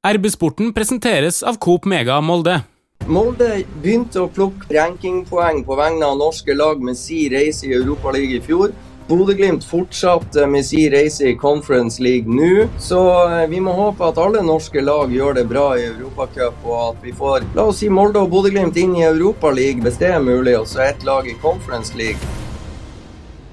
RB-sporten presenteres av Coop Mega Molde. Molde begynte å plukke rankingpoeng på vegne av norske lag med si reise i Europaligaen i fjor. Bodø-Glimt fortsatte med si reise i Conference League nå, så eh, vi må håpe at alle norske lag gjør det bra i Europacup, og at vi får la oss si Molde og Bodø-Glimt inn i Europaligaen hvis det er mulig, og så ett lag i Conference League.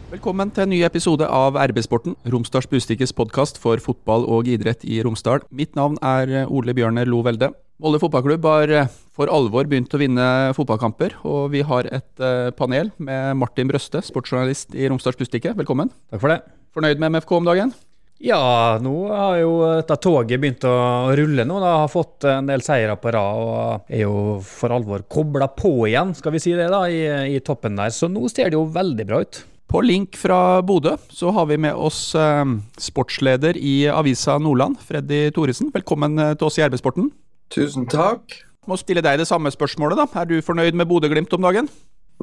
Velkommen til en ny episode av RB-sporten, Romsdals Bustikkes podkast for fotball og idrett i Romsdal. Mitt navn er Ole Bjørner Lo Velde. Molde fotballklubb har eh, for alvor begynt å vinne fotballkamper, og vi har et eh, panel med Martin Brøste, sportsjournalist i Romsdals Bustikke. Velkommen. Takk for det. Fornøyd med MFK om dagen? Ja, nå har jo dette toget begynt å rulle nå. Da. har fått en del seire på rad og er jo for alvor kobla på igjen, skal vi si det, da, i, i toppen der. Så nå ser det jo veldig bra ut. På link fra Bodø så har vi med oss eh, sportsleder i Avisa Nordland, Freddy Thoresen. Velkommen eh, til oss i RB-sporten. Tusen takk. Må stille deg det samme spørsmålet, da. Er du fornøyd med Bodø-Glimt om dagen?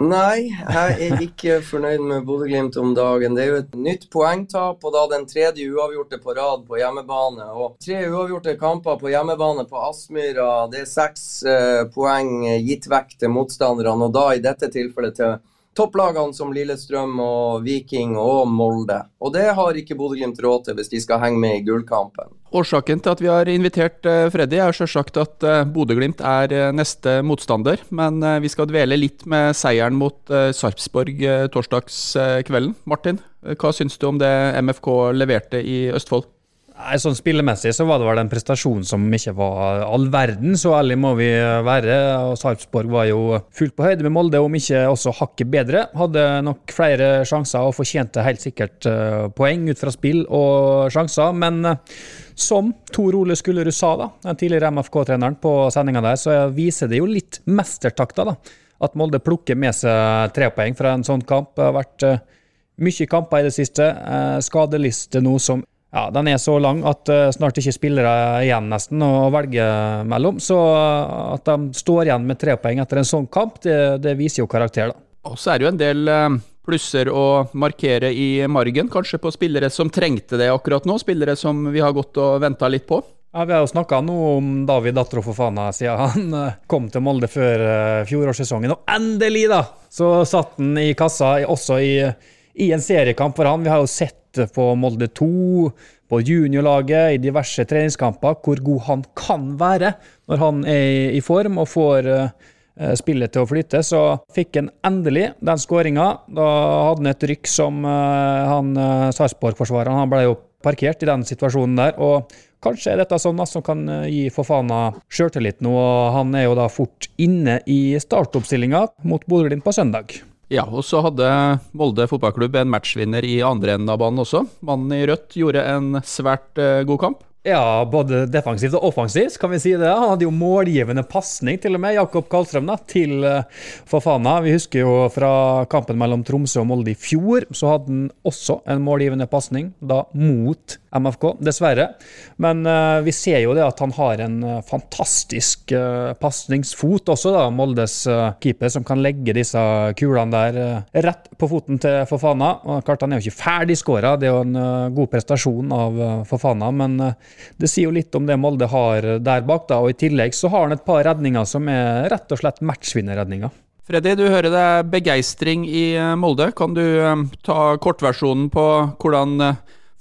Nei, jeg er ikke fornøyd med Bodø-Glimt om dagen. Det er jo et nytt poengtap, og da den tredje uavgjorte på rad på hjemmebane. Og tre uavgjorte kamper på hjemmebane på Aspmyra. Det er seks eh, poeng gitt vekk til motstanderne, og da i dette tilfellet til topplagene som Lillestrøm og Viking og Molde. Og det har ikke Bodø-Glimt råd til hvis de skal henge med i gullkampen. Årsaken til at vi har invitert eh, Freddy er selvsagt at eh, Bodø-Glimt er eh, neste motstander. Men vi skal dvele litt med seieren mot Sarpsborg torsdagskvelden. Martin, hva syns du om det MFK leverte i Østfold? Nei, sånn Spillemessig så var det vel en prestasjon som ikke var all verden, så ærlig må vi være. og Sarpsborg var jo fullt på høyde med Molde, om ikke også hakket bedre. Hadde nok flere sjanser og fortjente helt sikkert uh, poeng ut fra spill og sjanser. Men uh, som Tor Ole Skullerud sa, da, den tidligere MFK-treneren på sendinga der, så viser det jo litt mestertakter. da, At Molde plukker med seg tre poeng fra en sånn kamp. Det har vært uh, mye kamper i det siste. Skadeliste nå som ja, den er så lang at uh, snart ikke spillere igjen nesten å velge mellom. Så uh, at de står igjen med tre poeng etter en sånn kamp, det, det viser jo karakter, da. Og så er det jo en del uh, plusser å markere i margen, kanskje på spillere som trengte det akkurat nå. Spillere som vi har gått og venta litt på. Ja, Vi har jo snakka om David Datro Fofana siden han kom til Molde før fjorårssesongen. Og endelig, da, så satt han i kassa også i, i en seriekamp for han. Vi har jo sett på Molde 2, på juniorlaget, i diverse treningskamper, hvor god han kan være når han er i form og får uh, spillet til å flyte. Så fikk han endelig den skåringa. Da hadde han et rykk som uh, han uh, Sarpsborg-forsvareren. Han ble jo parkert i den situasjonen der. og Kanskje er dette sånn som kan gi Fofana sjøltillit nå. Han er jo da fort inne i startoppstillinga mot Bodø-Glimt på søndag. Ja, og så hadde Molde fotballklubb en matchvinner i andre enden av banen også. Mannen i rødt gjorde en svært uh, god kamp. Ja, både defensivt og offensivt, kan vi si det. Han hadde jo målgivende pasning, til og med, Jakob Karlstrøm, da, til uh, Fafana. Vi husker jo fra kampen mellom Tromsø og Molde i fjor, så hadde han også en målgivende pasning, da mot MFK, dessverre. Men uh, vi ser jo det at han har en uh, fantastisk uh, pasningsfot også, da, Moldes keeper, som kan legge disse kulene der rett på foten til Fofana. Og klart Han er jo ikke ferdig skåra, det er jo en god prestasjon av Fofana, men det sier jo litt om det Molde har der bak. da, og I tillegg så har han et par redninger som er rett og slett matchvinnerredninger. Freddy, du hører det er begeistring i Molde. Kan du ta kortversjonen på hvordan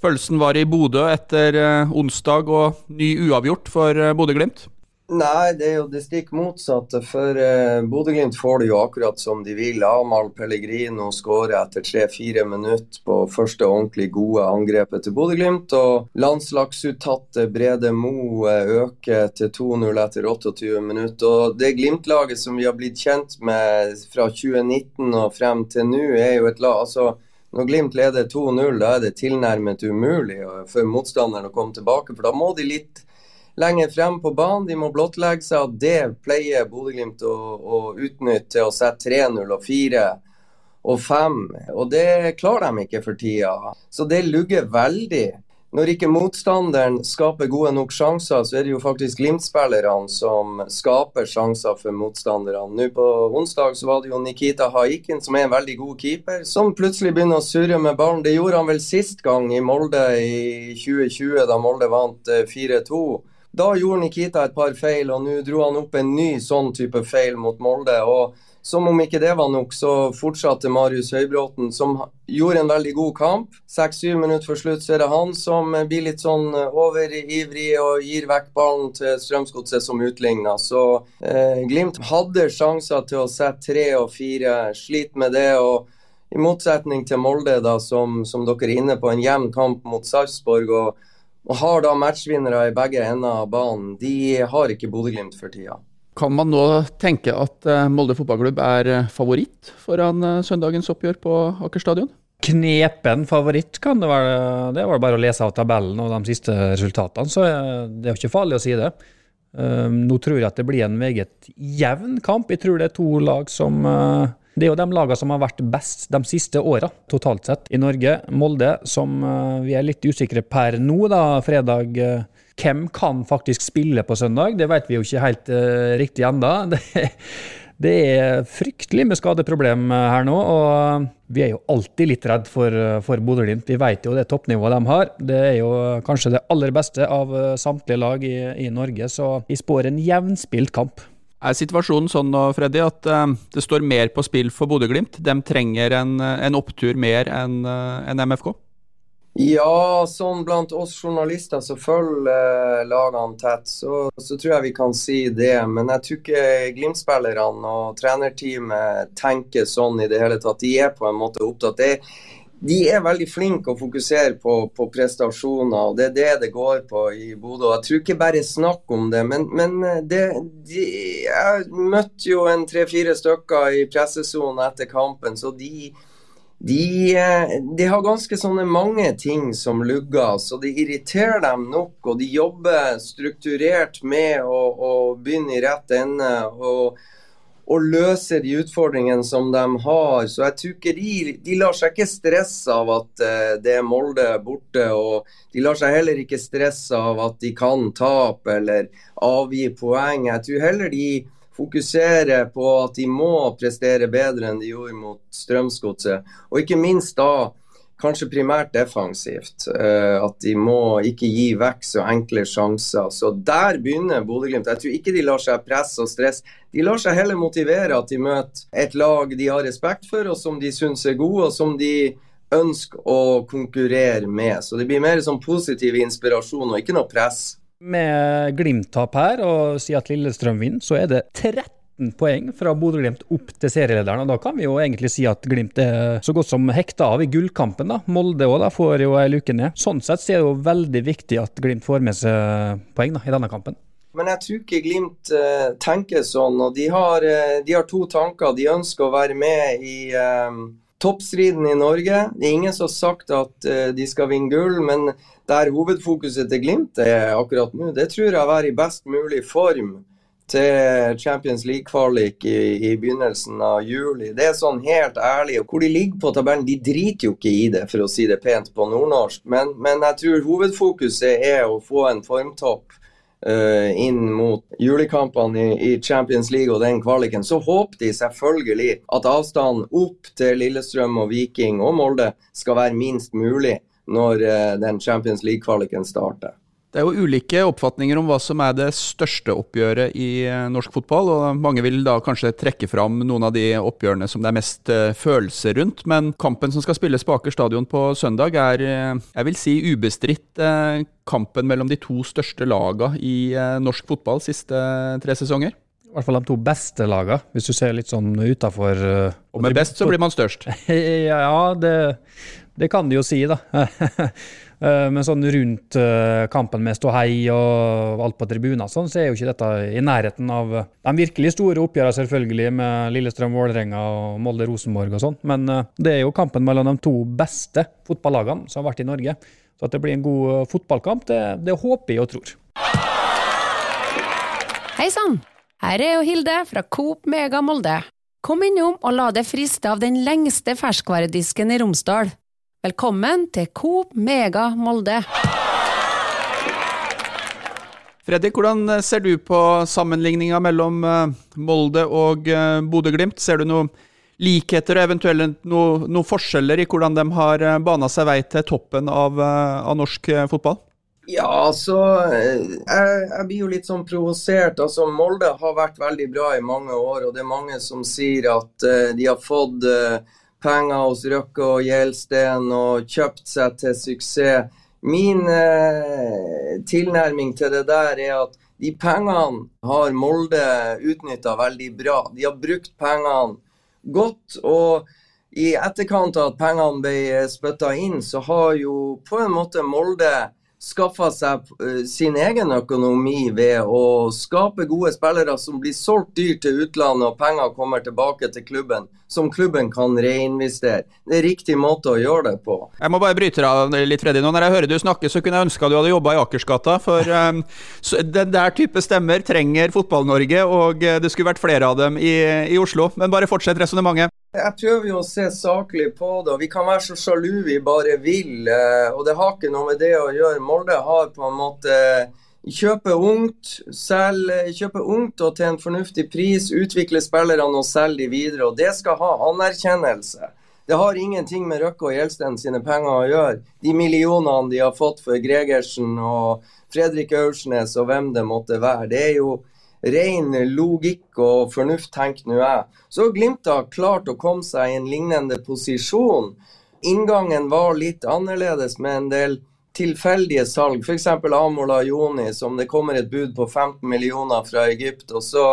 følelsen var i Bodø etter eh, onsdag og ny uavgjort for eh, Bodø-Glimt? Nei, det er jo det stikk motsatte. For eh, Bodø-Glimt får det jo akkurat som de vil. Amahl Pellegrino skårer etter tre-fire minutter på første ordentlig gode angrepet til Bodø-Glimt. Og landslagsuttatte Brede Mo eh, øker til 2-0 etter 28 minutter. Og det Glimt-laget som vi har blitt kjent med fra 2019 og frem til nå, er jo et lag altså når Glimt leder 2-0, da er det tilnærmet umulig for motstanderen å komme tilbake. For da må de litt lenger frem på banen. De må blottlegge seg, og det pleier Bodø-Glimt å, å, utnytte til å sette 3-0 og 4 og 5. Og det klarer de ikke for tida. Så det lugger veldig. Når ikke motstanderen skaper gode nok sjanser, så er det jo faktisk Glimt-spillerne som skaper sjanser for motstanderne. Nå på onsdag så var det jo Nikita Haikin, som er en veldig god keeper, som plutselig begynner å surre med ballen. Det gjorde han vel sist gang i Molde i 2020, da Molde vant 4-2. Eh, Da gjorde Nikita et par feil, og nå dro han opp en ny sånn type feil mot Molde. og som om ikke det var nok, så fortsatte Marius Høybråten, som gjorde en veldig god kamp. Seks-syv minutter før slutt så er det han som blir litt sånn overivrig og gir vekk ballen til Strømsgodset som utligner. Så eh, Glimt hadde sjanser til å sette tre og fire, sliter med det. og i motsetning til Molde, da, som, som dere er inne på, en jevn kamp mot Sarpsborg. Og, og, har da matchvinnere i begge ender av banen. De har ikke Bodø-Glimt for tida. Kan man nå tenke at eh, Molde fotballklubb er eh, favoritt foran eh, søndagens oppgjør på Aker stadion? Knepen favoritt kan det være. Det var bare å lese av tabellen og de siste resultatene, så det er jo ikke farlig å si det. Nå tror jeg at det blir en meget jevn kamp. Jeg tror det er to lag som Det er jo de lagene som har vært best de siste åra, totalt sett, i Norge. Molde, som vi er litt usikre per nå, da, fredag hvem kan faktisk spille på søndag? Det vet vi jo ikke helt uh, riktig ennå. Det, det, er fryktelig med skadeproblem eh, her nå, og vi er jo alltid litt redd for, eh, for Bodø-Glimt. Vi vet jo det toppnivået de har. Det er jo kanskje det aller beste av samtlige lag i, i Norge, så vi spår en jevnspilt kamp. Er situasjonen sånn nå, Freddy, at uh, det står mer på spill for Bodø-Glimt? De trenger en, en, opptur mer enn en MFK? Ja, sånn blant oss journalister som følger eh, lagene tett, så, så, tror jeg vi kan si det. Men jeg tror ikke Glimt-spillerne og trenerteamet tenker sånn i det hele tatt. De er på en måte opptatt. Det, de er veldig flinke å fokusere på, på, prestasjoner, og det er det det går på i Bodø. Jeg tror ikke bare snakk om det, men, men eh, det, de, jeg møtte jo en tre-fire stykker i pressesonen etter kampen, så de de, eh, de, har ganske sånne mange ting som lugger, så det irriterer dem nok. Og de jobber strukturert med å, å begynne i rett ende og, og, løse de utfordringene som de har. Så jeg tror ikke de, de lar seg ikke stresse av at uh, det er Molde borte. Og de lar seg heller ikke stresse av at de kan tape eller avgi poeng. Jeg tror heller de fokuserer på at de må prestere bedre enn de gjorde mot Strømsgodset. Og ikke minst da kanskje primært defensivt. Uh, at de må ikke gi vekk så enkle sjanser. Så der begynner Bodø-Glimt. Jeg tror ikke de lar seg presse og stresse. De lar seg heller motivere at de møter et lag de har respekt for, og som de syns er gode, og som de ønsker å konkurrere med. Så det blir mer sånn positiv inspirasjon og ikke noe press. Med Glimt-tap her, og si at Lillestrøm vinner, så er det 13 poeng fra Bodø-Glimt opp til serielederen. og Da kan vi jo egentlig si at Glimt er så godt som hekta av i gullkampen. da. Molde òg får jo ei luke ned. Sånn sett så er det jo veldig viktig at Glimt får med seg poeng da, i denne kampen. Men jeg tror ikke Glimt uh, tenker sånn. og de har, uh, de har, to tanker. De ønsker å være med i uh, toppstriden i Norge. Det er ingen som har sagt at de skal vinne gull, men der hovedfokuset til Glimt er akkurat nå, det tror jeg er i best mulig form til Champions League-kvalik i, i, begynnelsen av juli. Det er sånn helt ærlig. og Hvor de ligger på tabellen, de driter jo ikke i det, for å si det pent på nordnorsk. Men, men jeg tror hovedfokuset er å få en formtopp uh, inn mot julekampene i, i, Champions League og den kvaliken. Så håper de selvfølgelig at avstanden opp til Lillestrøm og Viking og Molde skal være minst mulig når uh, den Champions League-kvaliken starter. Det er jo ulike oppfatninger om hva som er det største oppgjøret i eh, norsk fotball. og Mange vil da kanskje trekke fram noen av de oppgjørene som det er mest uh, følelser rundt. Men kampen som skal spilles på Aker stadion på søndag, er jeg vil si ubestridt kampen mellom de to største lagene i norsk fotball siste tre sesonger. I hvert fall de to beste lagene, hvis du ser litt sånn utafor Og med best så blir man størst. ja, det det kan de jo si, da. Eh, men sånn rundt eh, kampen med ståhei og alt på tribuner, sånn, så er jo ikke dette i nærheten av de virkelig store oppgjørene, selvfølgelig, med Lillestrøm-Vålerenga og Molde-Rosenborg og sånn. Men eh, det er jo kampen mellom de to beste fotballagene som har vært i Norge. Så at det blir en god fotballkamp, det, det håper jeg og tror. Hei sann! Her er jo Hilde fra Coop Mega Molde. Kom innom og la deg friste av den lengste ferskvaredisken i Romsdal. Velkommen til Coop Mega Molde. Freddy, hvordan ser du på sammenligninga mellom eh, Molde og eh, Bodø-Glimt? Ser du noen likheter og eventuelt noen forskjeller i hvordan de har eh, bana seg vei til toppen av, av norsk fotball? Ja, altså jeg, jeg, blir jo litt sånn provosert. Altså, Molde har vært veldig bra i mange år, og det er mange som sier at uh, de har fått uh, penger hos Røkke og Gjelsten og kjøpt seg til suksess. Min eh, tilnærming til det der er at de pengene har Molde utnytta veldig bra. De har brukt pengene godt. og i etterkant av at pengene ble spytta inn, så har jo på en måte Molde skaffa seg eh, sin egen økonomi ved å skape gode spillere som blir solgt dyrt til utlandet, og penger kommer tilbake til klubben, som klubben kan reinvestere. Det er riktig måte å gjøre det på. Jeg må bare bryte deg litt, Freddy. Nå når jeg hører du snakke, så kunne jeg ønska du hadde jobba i Akersgata. For um, den der type stemmer trenger Fotball-Norge, og eh, det skulle vært flere av dem i, i Oslo. Men bare fortsett resonnementet. Jeg prøver jo å se saklig på det. og Vi kan være så sjalu vi bare vil. Eh, og Det har ikke noe med det å gjøre. Molde har på en måte kjøpe ungt, selge, kjøpe ungt og til en fornuftig pris, utvikle spillerne og selge de videre. og Det skal ha anerkjennelse. Det har ingenting med Røkke og Gjelsten sine penger å gjøre. De millionene de har fått for Gregersen og Fredrik Aursnes og hvem det måtte være. Det er jo ren logikk og fornuft, tenker nå jeg. Så Glimt har klart å komme seg i en lignende posisjon. Inngangen var litt annerledes med en del tilfeldige salg, f.eks. Amola Joni, som det kommer et bud på 15 millioner fra Egypt. og så,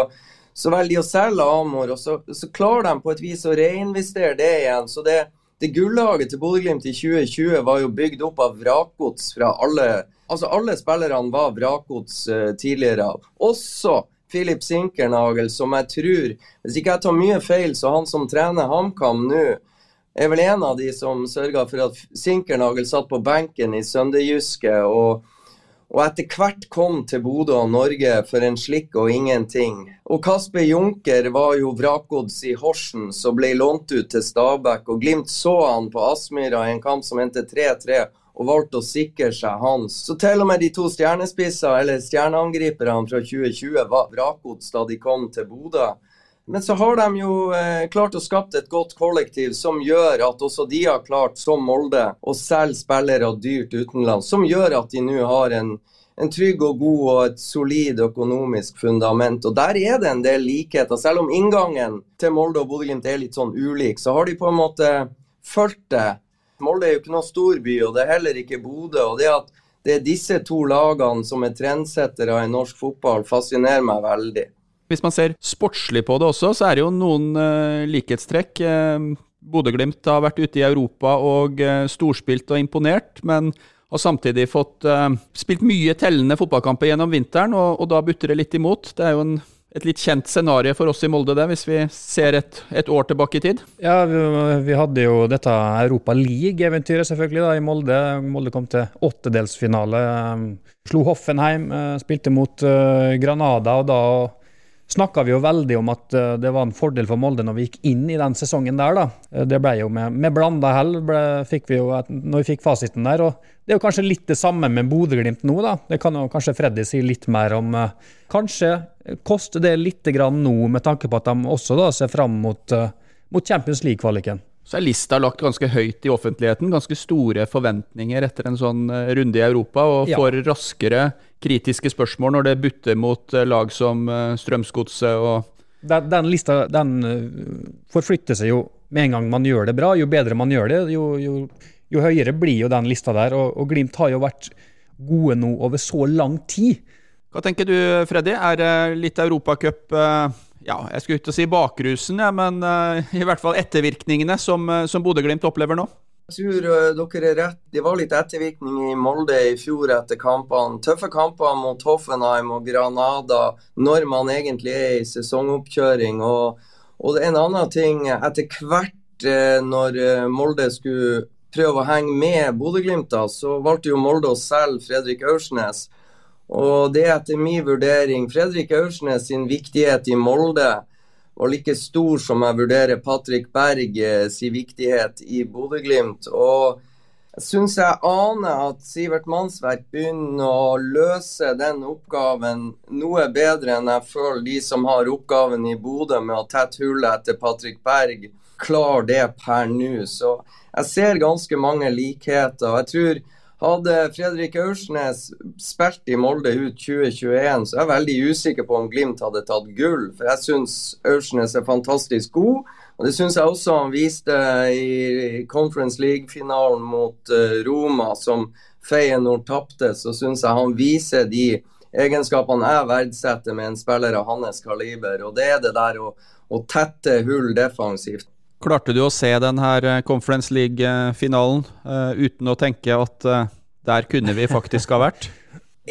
så velger de å selge Amor, og så, så, klarer de på et vis å reinvestere det igjen. så det det gullaget til Bodø-Glimt i 2020 var jo bygd opp av vrakgods fra alle Altså Alle spillerne var vrakgods uh, tidligere. Også Philip Sinkernagel, som jeg tror Hvis ikke jeg tar mye feil, så han som trener HamKam nå, er vel en av de som sørga for at Sinkernagel satt på benken i Sønderjyske og, og etter hvert kom til Bodø og Norge for en slikk og ingenting. Og Kasper Junker var jo vrakgods i Horsens og ble lånt ut til Stabæk. Og Glimt så han på Aspmyra i en kamp som endte 3-3 og valgte å sikre seg hans. Så til og med de to stjernespissene, eller stjerneangriperne fra 2020, var vrakgods da de kom til Bodø. Men så har de jo eh, klart å skapt et godt kollektiv som gjør at også de har klart, som Molde, å selge spillere dyrt utenlands. Som gjør at de nå har en, en, trygg og god og et solid økonomisk fundament. Og der er det en del likheter. Selv om inngangen til Molde og Bodø-Glimt er litt sånn ulik, så har de på en måte fulgt det Molde er jo ikke noen storby, og det er heller ikke Bodø. og det at det er disse to lagene som er trendsettere i norsk fotball, fascinerer meg veldig. Hvis man ser sportslig på det også, så er det jo noen uh, likhetstrekk. Uh, Bodø-Glimt har vært ute i Europa og uh, storspilt og imponert, men har samtidig fått uh, spilt mye tellende fotballkamper gjennom vinteren, og, og da butter det litt imot. Det er jo en et litt kjent scenario for oss i Molde, det, hvis vi ser et, et år tilbake i tid? Ja, vi, vi hadde jo dette Europa League-eventyret selvfølgelig da, i Molde. Molde kom til åttedelsfinale. Slo Hoffenheim, eh, spilte mot uh, Granada, og da snakka vi jo veldig om at uh, det var en fordel for Molde når vi gikk inn i den sesongen der. da. Uh, det ble jo med, med blanda hell fikk vi jo et, når vi fikk fasiten der. og Det er jo kanskje litt det samme med Bodø-Glimt nå. da. Det kan jo kanskje Freddy si litt mer om. Uh, kanskje koster det litt grann nå, med tanke på at de også da ser fram mot, mot Champions League-kvaliken. Så er lista lagt ganske høyt i offentligheten. Ganske store forventninger etter en sånn runde i Europa, og får ja. raskere kritiske spørsmål når det butter mot eh, lag som eh, Strømsgodset og den, den, lista den eh, forflytter seg jo med en gang man gjør det bra. Jo bedre man gjør det, jo, jo, jo høyere blir jo den lista der. Og, og, Glimt har jo vært gode nå over så lang tid. Hva tenker du, Freddy? Er det litt Europacup ja, jeg skulle ikke si bakrusen, ja, men i hvert fall ettervirkningene som, som Bodø-Glimt opplever nå? Jeg tror uh, dere er rett. Det var litt ettervirkning i Molde i fjor etter kampene. Tøffe kamper mot Hoffenheim og Granada når man egentlig er i sesongoppkjøring. Og, og en annen ting etter hvert uh, når uh, Molde skulle prøve å henge med Bodø-Glimt, så valgte jo Molde å selge Fredrik Aursnes. Og det er etter min vurdering Fredrik Aursnes sin viktighet i Molde og like stor som jeg vurderer Patrick Berg eh, sin viktighet i Bodø-Glimt. Og jeg syns jeg aner at Sivert Mannsverk begynner å løse den oppgaven noe bedre enn jeg føler de som har oppgaven i Bodø med å tette hullet etter Patrick Berg, klarer det per nå. Så jeg ser ganske mange likheter. Jeg tror Hadde Fredrik Aursnes spilt i Molde ut 2021, så er jeg veldig usikker på om Glimt hadde tatt gull. For jeg syns Aursnes er fantastisk god. Og Det syns jeg også han viste i Conference League-finalen mot uh, Roma, som Feyenoord tapte. Så syns jeg han viser de egenskapene jeg verdsetter med en spiller av hans kaliber. Og det er det der å, å tette hull defensivt. Klarte du å se denne eh, Conference League-finalen uh, uten å tenke at uh, der kunne vi faktisk ha vært?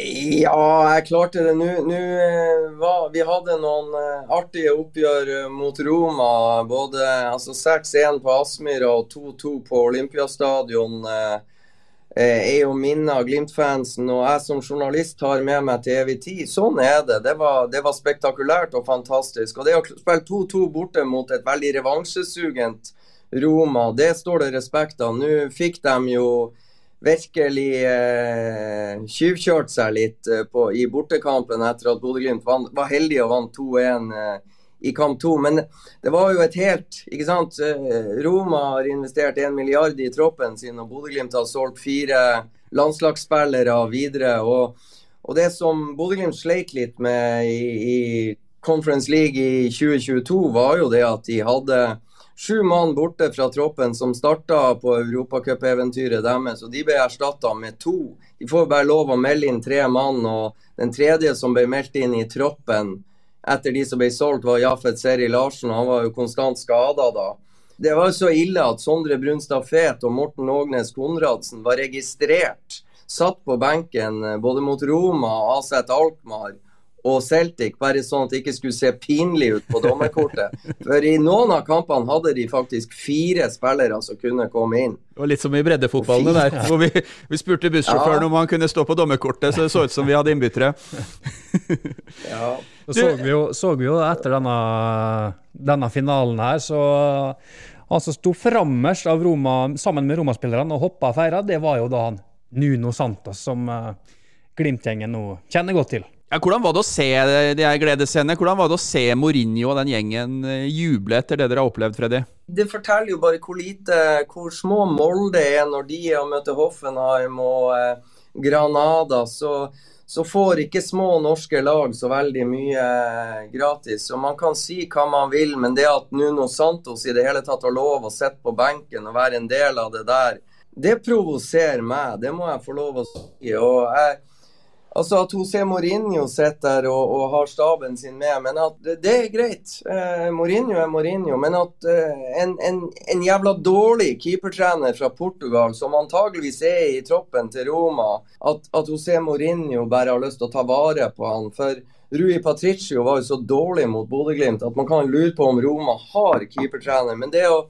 Ja, jeg klarte det. Nå Vi hadde noen artige oppgjør mot Roma. Både altså 6-1 på Aspmyra og 2-2 på Olympiastadion. Uh, er jo minner av Glimt-fansen, og jeg som journalist tar med meg til evig tid. Sånn er det. Det var, det var spektakulært og fantastisk. Og det å spille 2-2 borte mot et veldig revansjesugent Roma, det står det respekt av. Nå fikk de jo virkelig eh, tjuvkjørt seg litt eh, på, i bortekampen etter at Bodø-Glimt var heldig og vant 2-1. Eh, i kamp to. Men det var jo et helt ikke sant? Eh, Roma har investert en milliard i troppen sin, og Bodø-Glimt har solgt fire landslagsspillere videre. Og, og det som Bodø-Glimt sleit litt med i, i, Conference League i 2022, var jo det at de hadde sju mann borte fra troppen som starta på europacupeventyret deres, og de ble erstatta med to. De får bare lov å melde inn tre mann, og den tredje som ble meldt inn i troppen, etter de som ble solgt, var Jafet Seri Larsen. Han var jo konstant skada da. Det var jo så ille at Sondre Brunstad Fet og Morten Ågnes Konradsen var registrert, satt på benken eh, både mot Roma, AZ Alkmaar og Celtic, bare sånn at det ikke skulle se pinlig ut på dommerkortet. For i noen av kampene hadde de faktisk fire spillere som kunne komme inn. Det var litt som i breddefotballene der, hvor vi, vi spurte bussjåføren ja. om han kunne stå på dommerkortet, så det så ut som vi hadde innbyttere. ja. Så, så, vi jo, så vi jo etter denne, denne finalen her, så han som sto frammest sammen med Roma-spillerne og hoppa og feira, det var jo da han Nuno Santos, som uh, Glimt-gjengen nå kjenner godt til. Ja, hvordan var det å se de her gledesscenene? Hvordan var det å se Mourinho og den gjengen eh, juble etter det dere har opplevd, Freddy? Det forteller jo bare hvor lite, hvor små Molde er når de er og møter Hoffenheim og eh, Granada. Så, så, får ikke små norske lag så veldig mye eh, gratis. Og Man kan si hva man vil, men det at Nuno Santos i det hele tatt har lov å sitte på benken og være en del av det der, det provoserer meg. Det må jeg få lov å si. og jeg Altså At José Mourinho sitter og, og, har staben sin med, men at det, er greit. Eh, Mourinho er Mourinho. Men at eh, en, en, en, jævla dårlig keepertrener fra Portugal, som antageligvis er i troppen til Roma, at, at José Mourinho bare har lyst til å ta vare på han. For Rui Patricio var jo så dårlig mot Bodø-Glimt at man kan lure på om Roma har keepertrener. Men det, å,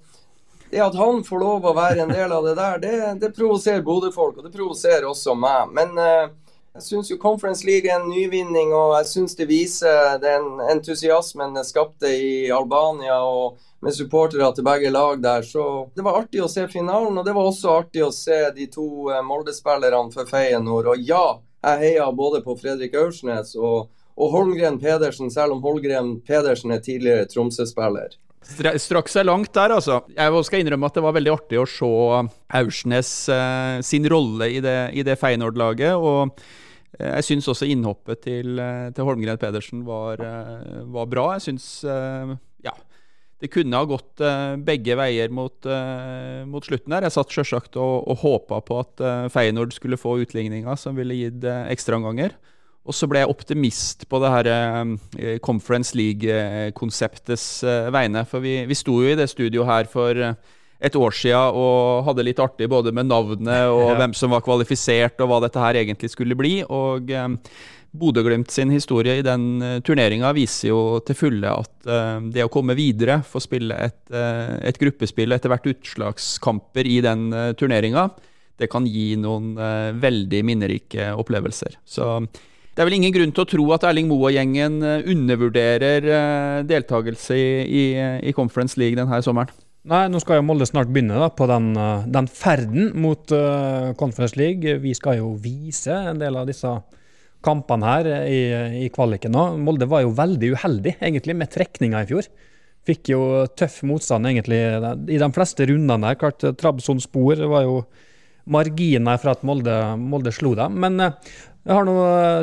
det at han får lov å være en del av det der, det, det provoserer Bodø-folk, og det provoserer også meg. Men eh, jeg syns jo Conference League er en nyvinning, og jeg syns det viser den entusiasmen det skapte i Albania og med supportere til begge lag der. Så det var artig å se finalen, og det var også artig å se de to eh, Molde-spillerne for Feyenoord. Og ja, jeg heia både på Fredrik Aursnes og, og Holmgren Pedersen, selv om Holmgren Pedersen er tidligere Tromsø-spiller. Straks er langt der, altså. Jeg skal innrømme at det var veldig artig å se Aursnes eh, sin rolle i det, det Feyenoord-laget. og eh, jeg syns også innhoppet til, eh, til Holmgren Pedersen var, eh, var, bra. Jeg syns eh, ja, det kunne ha gått eh, begge veier mot, mot, slutten her. Jeg satt selvsagt og, og håpa på at Feyenoord skulle få utligninga som ville gitt ekstraomganger. Og så ble jeg optimist på det her eh, Conference League-konseptets eh, vegne. For vi, vi sto jo i det studioet her for eh, et år siden og hadde litt artig både med navnet og ja. hvem som var kvalifisert, og hva dette her egentlig skulle bli. Og eh, Bodø-Glimt sin historie i den uh, turneringa viser jo til fulle at det å komme videre, få spille et, et gruppespill etter hvert utslagskamper i den turneringa, det kan gi noen veldig minnerike opplevelser. Så det er vel ingen grunn til å tro at Erling Moe-gjengen eh, undervurderer eh, deltakelse i, i, i, Conference League denne sommeren. Nei, nå skal jo Molde snart begynne da, på den, eh, den ferden mot uh, Conference League. Vi skal jo vise en del av disse kampene her i, i kvaliken nå. Molde var jo veldig uheldig egentlig med trekninga i fjor. Fikk jo tøff motstand egentlig i de fleste rundene der. Klart Trabzon Spor var jo marginer for at Molde, Molde slo dem. Men jeg har nå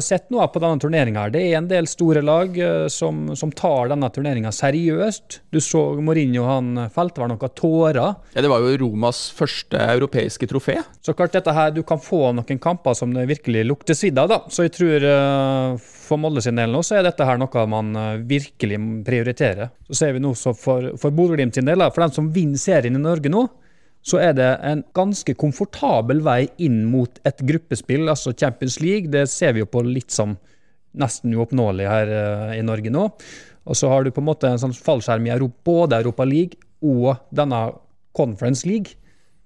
sett noe på denne turneringa. Det er en del store lag eh, som, som tar denne turneringa seriøst. Du så Mourinho, han felte vel noen tårer. Ja, Det var jo Romas første europeiske trofé. Så klart dette her, Du kan få noen kamper som det virkelig lukter svidd av. da. Så jeg tror uh, for Molde sin del nå, så er dette her noe man virkelig prioriterer. Så ser vi nå så for, for Bodø-Glimt sin del, da, for den som vinner serien i Norge nå, så er det en ganske komfortabel vei inn mot et gruppespill, altså Champions League. Det ser vi jo på litt som nesten uoppnåelig her uh, i Norge nå. Og så har du på en måte en sånn fallskjerm i Europa, både Europa League og denne Conference League.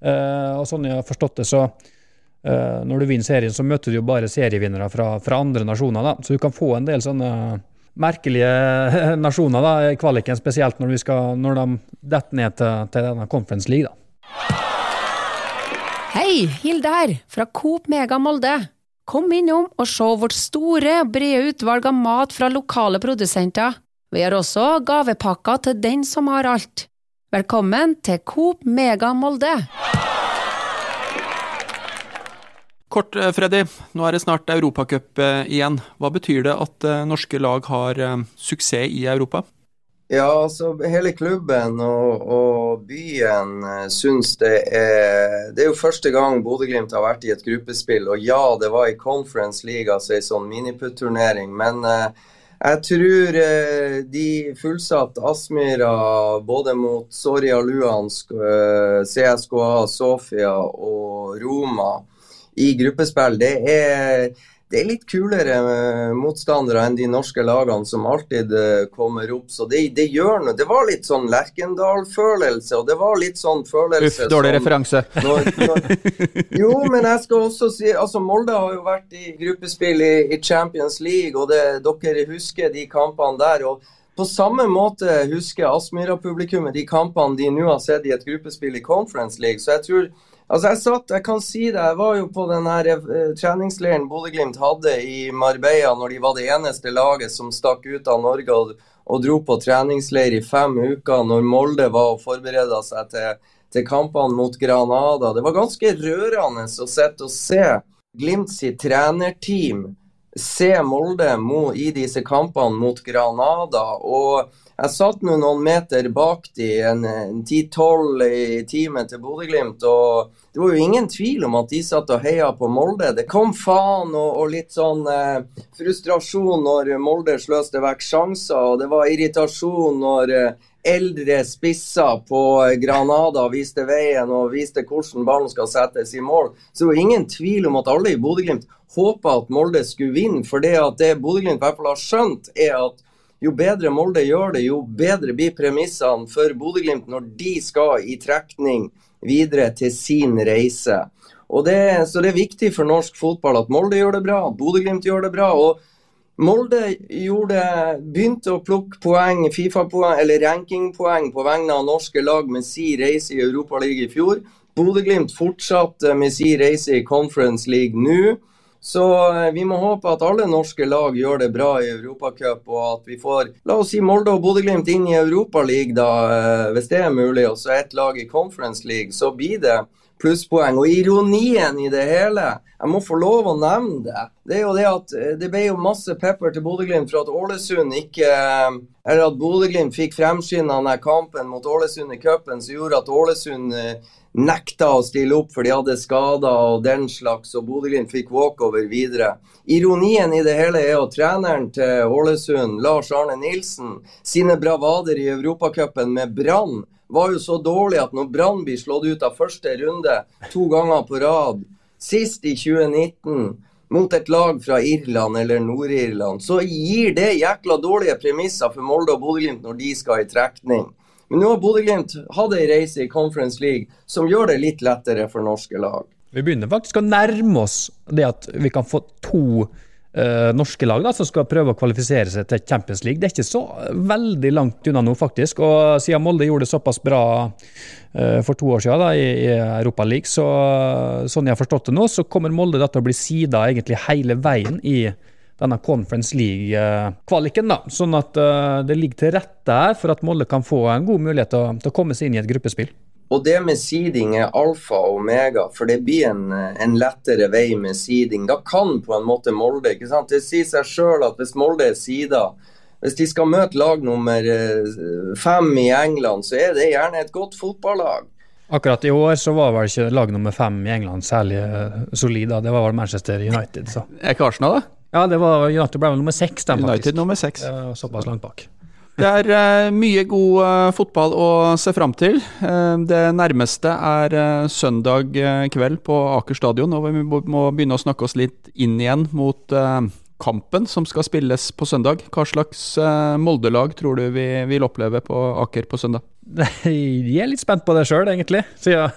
Uh, og sånn jeg har forstått det, så uh, når du vinner serien, så møter du jo bare serievinnere fra, fra andre nasjoner. da, Så du kan få en del sånne merkelige nasjoner da, i kvaliken, spesielt når, skal, når de detter ned til, til denne Conference League. da. Hei, Hilde her, fra Coop Mega Molde. Kom innom og se vårt store, brede utvalg av mat fra lokale produsenter. Vi har også gavepakker til den som har alt. Velkommen til Coop Mega Molde. Kort, eh, Freddy. Nå er det snart Europacup eh, igjen. Hva betyr det at eh, norske lag har suksess i Europa? Ja, altså hele klubben og, og byen uh, syns det er Det er jo første gang Bodø-Glimt har vært i et gruppespill. Og ja, det var i Conference League, altså ei sånn miniputt-turnering. Men eh, jeg tror eh, de fullsatte Aspmyra både mot Soria Luhansk, CSKA, Sofia og Roma i gruppespill, det er, det er litt kulere motstandere enn de norske lagene som alltid kommer opp. Så det, det gjør noe. Det var litt sånn Lerkendal-følelse, og det var litt sånn følelse Uff, dårlig referanse. Når, når, jo, men jeg skal også si altså Molde har jo vært i gruppespill i, i Champions League, og det, dere husker de kampene der. og på samme måte husker Aspmyra-publikummet de kampene de nå har sett i et gruppespill i Conference League. Så jeg tror Altså jeg satt, jeg kan si det, jeg var jo på den her eh, treningsleiren Bodø-Glimt hadde i Marbella når de var det eneste laget som stakk ut av Norge og, og dro på treningsleir i fem uker når Molde var og forberedte seg til, til kampene mot Granada. Det var ganske rørende å sitte og se Glimt sitt trenerteam se Molde mo, i disse kampene mot Granada. og jeg satt nå noen meter bak de, en, en 10-12 i timen til Bodø-Glimt, og det var jo ingen tvil om at de satt og heia på Molde. Det kom faen og, og litt sånn eh, frustrasjon når Molde sløste vekk sjanser, og det var irritasjon når eh, eldre spisser på Granada viste veien og viste hvordan ballen skal settes i mål. Så det var ingen tvil om at alle i Bodø-Glimt håpa at Molde skulle vinne, for det at det Bodø-Glimt i hvert fall har skjønt, er at jo bedre Molde gjør det, jo bedre blir premissene for Bodø-Glimt når de skal i trekning videre til sin reise. Det, så det er viktig for norsk fotball at Molde gjør det bra, Bodø-Glimt gjør det bra. og Molde gjorde, begynte å plukke poeng, Fifa-poeng eller rankingpoeng på vegne av norske lag med si reise i Europaligaen i fjor. Bodø-Glimt fortsatte med si reise i Conference League nå. Så eh, vi må håpe at alle norske lag gjør det bra i Europacup, og at vi får la oss si Molde og Bodø-Glimt inn i Europaligaen, eh, hvis det er mulig, og så ett lag i Conference League, så blir det plusspoeng. Og ironien i det hele, jeg må få lov å nevne det, det er jo det at eh, det ble jo masse pepper til Bodø-Glimt for at Ålesund ikke Eller at Bodø-Glimt fikk fremskynda den kampen mot Ålesund i cupen, som gjorde at Ålesund nekta å stille opp for de hadde skader og den slags, og Bodø-Glimt fikk walkover videre. Ironien i det hele er at treneren til Ålesund, Lars Arne Nilsen, sine bravader i Europacupen med Brann var jo så dårlig at når Brann blir slått ut av første runde to ganger på rad, sist i 2019 mot et lag fra Irland eller Nord-Irland, så gir det jækla dårlige premisser for Molde og Bodø-Glimt når de skal i trekning. Men nå har Bodø-Glimt hatt ei reise i Conference League som gjør det litt lettere for norske lag. Vi begynner faktisk å nærme oss det at vi kan få to norske lag da, som skal prøve å kvalifisere seg til Champions League. Det er ikke så veldig langt unna nå, faktisk. Og siden Molde gjorde det såpass bra uh, for to år siden da, i, i Europa League, så sånn jeg har forstått det nå, så kommer Molde da til å bli sida egentlig hele veien i denne Conference League-kvaliken. da, Sånn at uh, det ligger til rette her for at Molde kan få en god mulighet til å, til å komme seg inn i et gruppespill. Og det med seeding er alfa og omega, for det blir en, en, lettere vei med seeding. Da kan på en måte Molde ikke sant? Det sier seg sjøl at hvis Molde er sida, hvis de skal møte lag nummer eh, fem i England, så er det gjerne et godt fotballag. Akkurat i år så var vel ikke lag nummer fem i England særlig eh, solid. Det var vel Manchester United. Så. Er ikke Arsenal, da? Ja, det var United ble vel nummer seks. United nummer seks. Såpass langt bak. Det er uh, mye god uh, fotball å se fram til. Uh, det nærmeste er søndag kveld på Aker stadion, og vi må begynne å snakke oss litt inn igjen mot kampen som skal spilles på søndag. Hva slags Molde-lag tror du vi vil oppleve på Aker på søndag? Jeg er litt spent på det sjøl, egentlig. Siden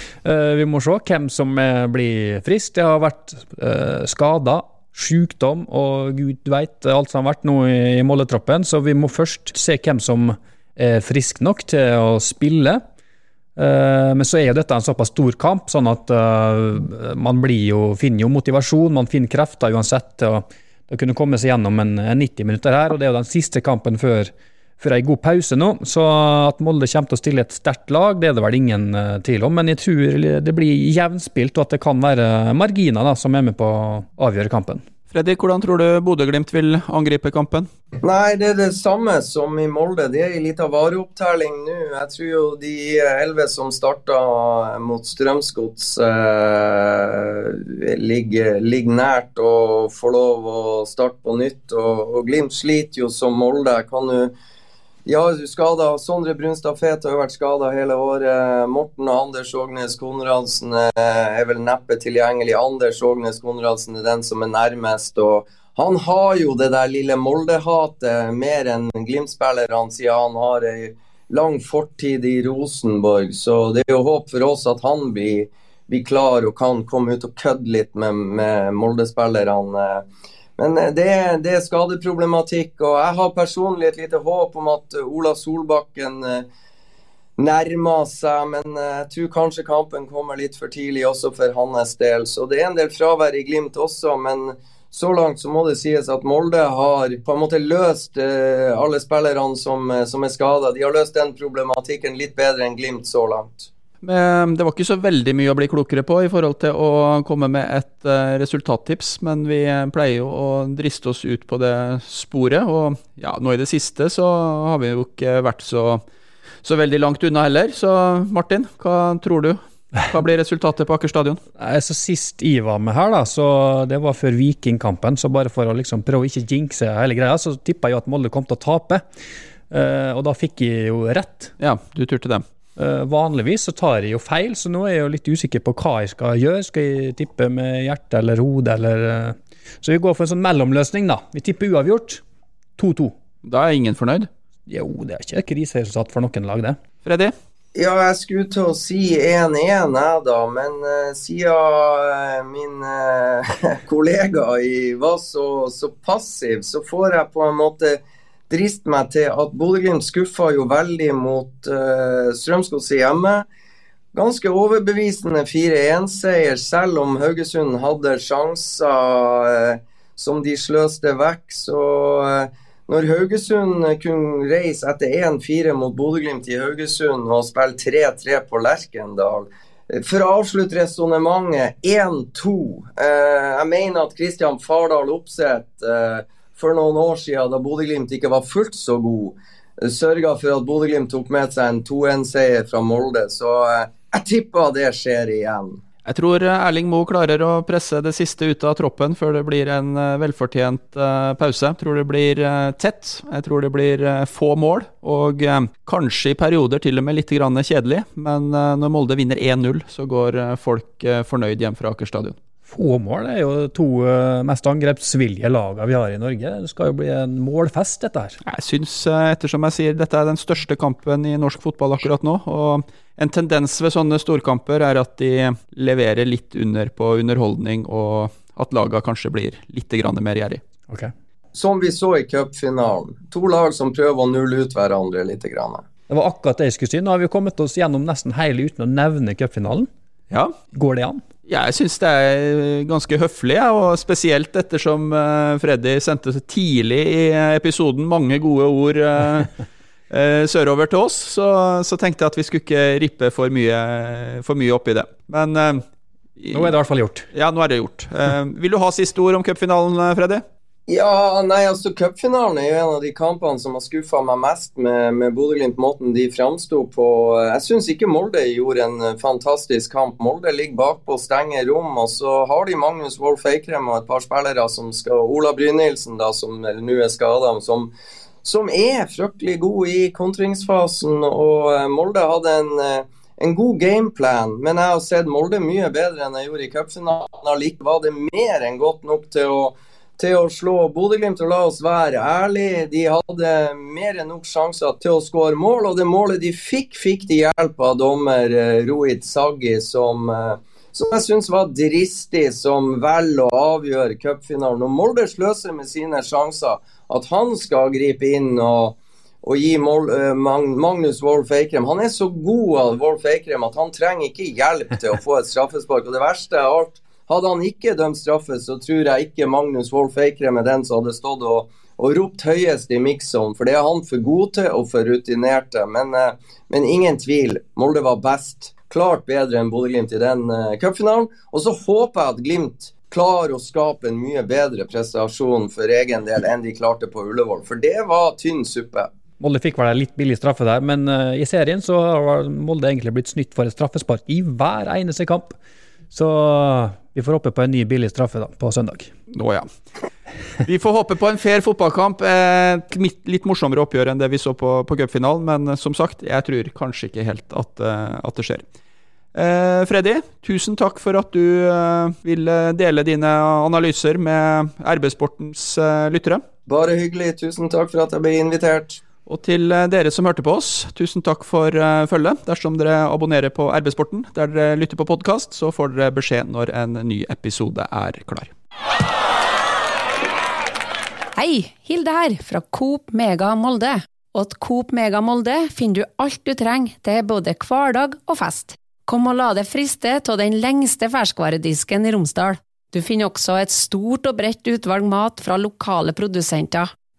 vi må se hvem som blir frisk. Det har vært skada sykdom og gud veit alt som har vært nå i måletroppen, så vi må først se hvem som er frisk nok til å spille. Eh, men så er jo dette en såpass stor kamp, sånn at eh, man jo, finner jo motivasjon, man finner krefter uansett til å, kunne komme seg gjennom en, en 90 minutter her. og Det er jo den siste kampen før for ei god pause nå. Så at Molde kommer til å stille et sterkt lag, det er det vel ingen uh, tvil om. Men jeg tror det blir jevnspilt, og at det kan være marginer da, som er med på å avgjøre kampen. Freddy, hvordan tror du Bodø-Glimt vil angripe kampen? Nei, Det er det samme som i Molde. Det er en liten vareopptelling nå. Jeg tror jo de elleve som starta mot Strømsgods eh, ligger, ligger, nært og får lov å starte på nytt. Og, og Glimt sliter jo som Molde. Kan du ja, skada. Sondre Brunstad Fet har jo vært skada hele året. Morten og Anders Ågnes Konradsen eh, er vel neppe tilgjengelig. Anders Ågnes Konradsen er den som er nærmest. og Han har jo det der lille Molde-hatet mer enn Glimt-spillerne, siden han har ei lang fortid i Rosenborg. Så det er jo håp for oss at han blir, blir klar og kan komme ut og kødde litt med, med Molde-spillerne. Men eh, det, det, er skadeproblematikk, og jeg har personlig et lite håp om at eh, Ola Solbakken eh, nærmer seg, men jeg tror kanskje kampen kommer litt for tidlig også for hans del. Så det er en del fravær i Glimt også, men så langt så må det sies at Molde har på en måte løst alle spillerne som, som er skada. De har løst den problematikken litt bedre enn Glimt så langt. Men det var ikke så veldig mye å bli klokere på i forhold til å komme med et uh, resultattips, men vi pleier jo å driste oss ut på det sporet. Og ja, nå i det siste så har vi jo ikke vært så, så veldig langt unna heller. Så Martin, hva tror du? Hva blir resultatet på Aker stadion? Så Sist jeg var med her, da, så det var før Vikingkampen, så bare for å liksom prøve å ikke jinxe hele greia, så tippa jeg at Molde kom til å tape. Uh, og da fikk jeg jo rett. Ja, du turte det. Uh, vanligvis så tar jeg jo feil, så nå er jeg jo litt usikker på hva jeg skal gjøre. Skal jeg tippe med hjerte eller hode, eller uh... Så vi går for en sånn mellomløsning, da. Vi tipper uavgjort. 2-2. Da er ingen fornøyd? Jo, det er ikke kriseresultat for noen lag, det. Freddy? Ja, jeg skulle til å si 1-1, jeg da, men uh, siden min kollega var så, så passiv, så får jeg på en måte driste meg til at Bodø-Glimt skuffa jo veldig mot uh, Strømsgodset hjemme. Ganske overbevisende 4-1-seier, selv om Haugesund hadde sjanser uh, som de sløste vekk. Så uh, når Haugesund kunne reise etter 1-4 mot Bodø-Glimt i Haugesund og spille 3-3 på Lerkendal for å avslutte resonnementet 1-2. jeg mener at Kristian Fardal Opseth for noen år siden, da Bodø-Glimt ikke var fullt så god, sørga for at Bodø-Glimt tok med seg en 2-1-seier fra Molde. Så eh, jeg tipper det skjer igjen. Jeg tror eh, Erling Moe klarer å presse det siste ut av troppen før det blir en eh, velfortjent pause. Jeg tror det blir tett. Jeg tror det blir få mål, og kanskje i perioder til og med litt kjedelig. Men når Molde vinner 1-0, så går folk fornøyd hjem fra Aker stadion. Få mål er jo to uh, mest angrepsvillige lagene vi har i Norge. Det skal jo bli en målfest, dette her. Jeg syns, uh, ettersom jeg sier, dette er den største kampen i norsk fotball akkurat nå. Og en tendens ved sånne storkamper er at de leverer litt under på underholdning, og at lagene kanskje blir litt mer gjerrig. Okay. Som vi så i cupfinalen. To lag som prøver å nulle ut hverandre litt. Grann. Det var akkurat det jeg skulle si. Nå har vi kommet oss gjennom nesten hele uten å nevne cupfinalen. Ja. Går det an? Jeg syns det er ganske høflig, og spesielt ettersom eh, Freddy sendte tidlig i episoden mange gode ord eh, eh, sørover til oss, så, så, tenkte jeg at vi skulle ikke rippe for mye, for mye opp i det. Men eh, Nå er det i hvert fall gjort. Ja, nå er det gjort. Eh, vil du ha siste ord om cupfinalen, Freddy? Ja, nei, altså Cupfinalen er jo en av de kampene som har skuffa meg mest med, med Bodø-Glimt. Måten de framsto på. Jeg syns ikke Molde gjorde en fantastisk kamp. Molde ligger bakpå, stenger rom. Og så har de Magnus Wolff Eikrem og et par spillere som skal Ola Brynildsen, som nå er skada, som, som, er fryktelig god i kontringsfasen. Og eh, Molde hadde en eh, en god gameplan, men jeg har sett Molde mye bedre enn jeg gjorde i cupfinalen. Allikevel var det mer enn godt nok til å til å slå Bodø-Glimt. Og la oss være ærlige, de hadde mer enn nok sjanser til å skåre mål. Og det målet de fikk, fikk de hjelp av dommer eh, Rohit Saggi, som, eh, som jeg syns var dristig, som velger å avgjøre cupfinalen. Og Molde sløser med sine sjanser. At han skal gripe inn og, og gi mål, uh, Magnus Wolff Eikrem Han er så god av Wolff Eikrem at han trenger ikke hjelp til å få et straffespark. Og det verste av alt hadde han ikke dømt straffe, så tror jeg ikke Magnus Wolff Eikrem er den som hadde stått og, og ropt høyest i mix-on, for det er han for god til og for rutinerte. Men, eh, men ingen tvil, Molde var best. Klart bedre enn Bodø-Glimt i den uh, cupfinalen. Og så håper jeg at Glimt klarer å skape en mye bedre prestasjon for egen del enn de klarte på Ullevål, for det var tynn suppe. Molde fikk vel litt billig straffe der, men uh, i serien så har Molde egentlig blitt snytt for et straffespark i hver eneste kamp. Så vi får håpe på en ny billig straffe da, på søndag. Nå ja. Vi får håpe på en fair fotballkamp. Et litt morsommere oppgjør enn det vi så på, på cupfinalen, men som sagt, jeg tror kanskje ikke helt at, eh, at det skjer. Eh, Freddy, tusen takk for at du eh, ville dele dine analyser med RB-sportens eh, lyttere. Bare hyggelig. Tusen takk for at jeg ble invitert. Og til eh, dere som hørte på oss, tusen takk for uh, følget. Dersom dere abonnerer på RB-sporten der dere lytter på podkast, så får dere beskjed når en ny episode er klar. Hei, Hilde her, fra Coop Mega Molde. Og Coop Mega Molde finner du alt du trenger til både hverdag og fest. Kom og la deg friste av den lengste ferskvaredisken i Romsdal. Du finner også et stort og bredt utvalg mat fra lokale produsenter.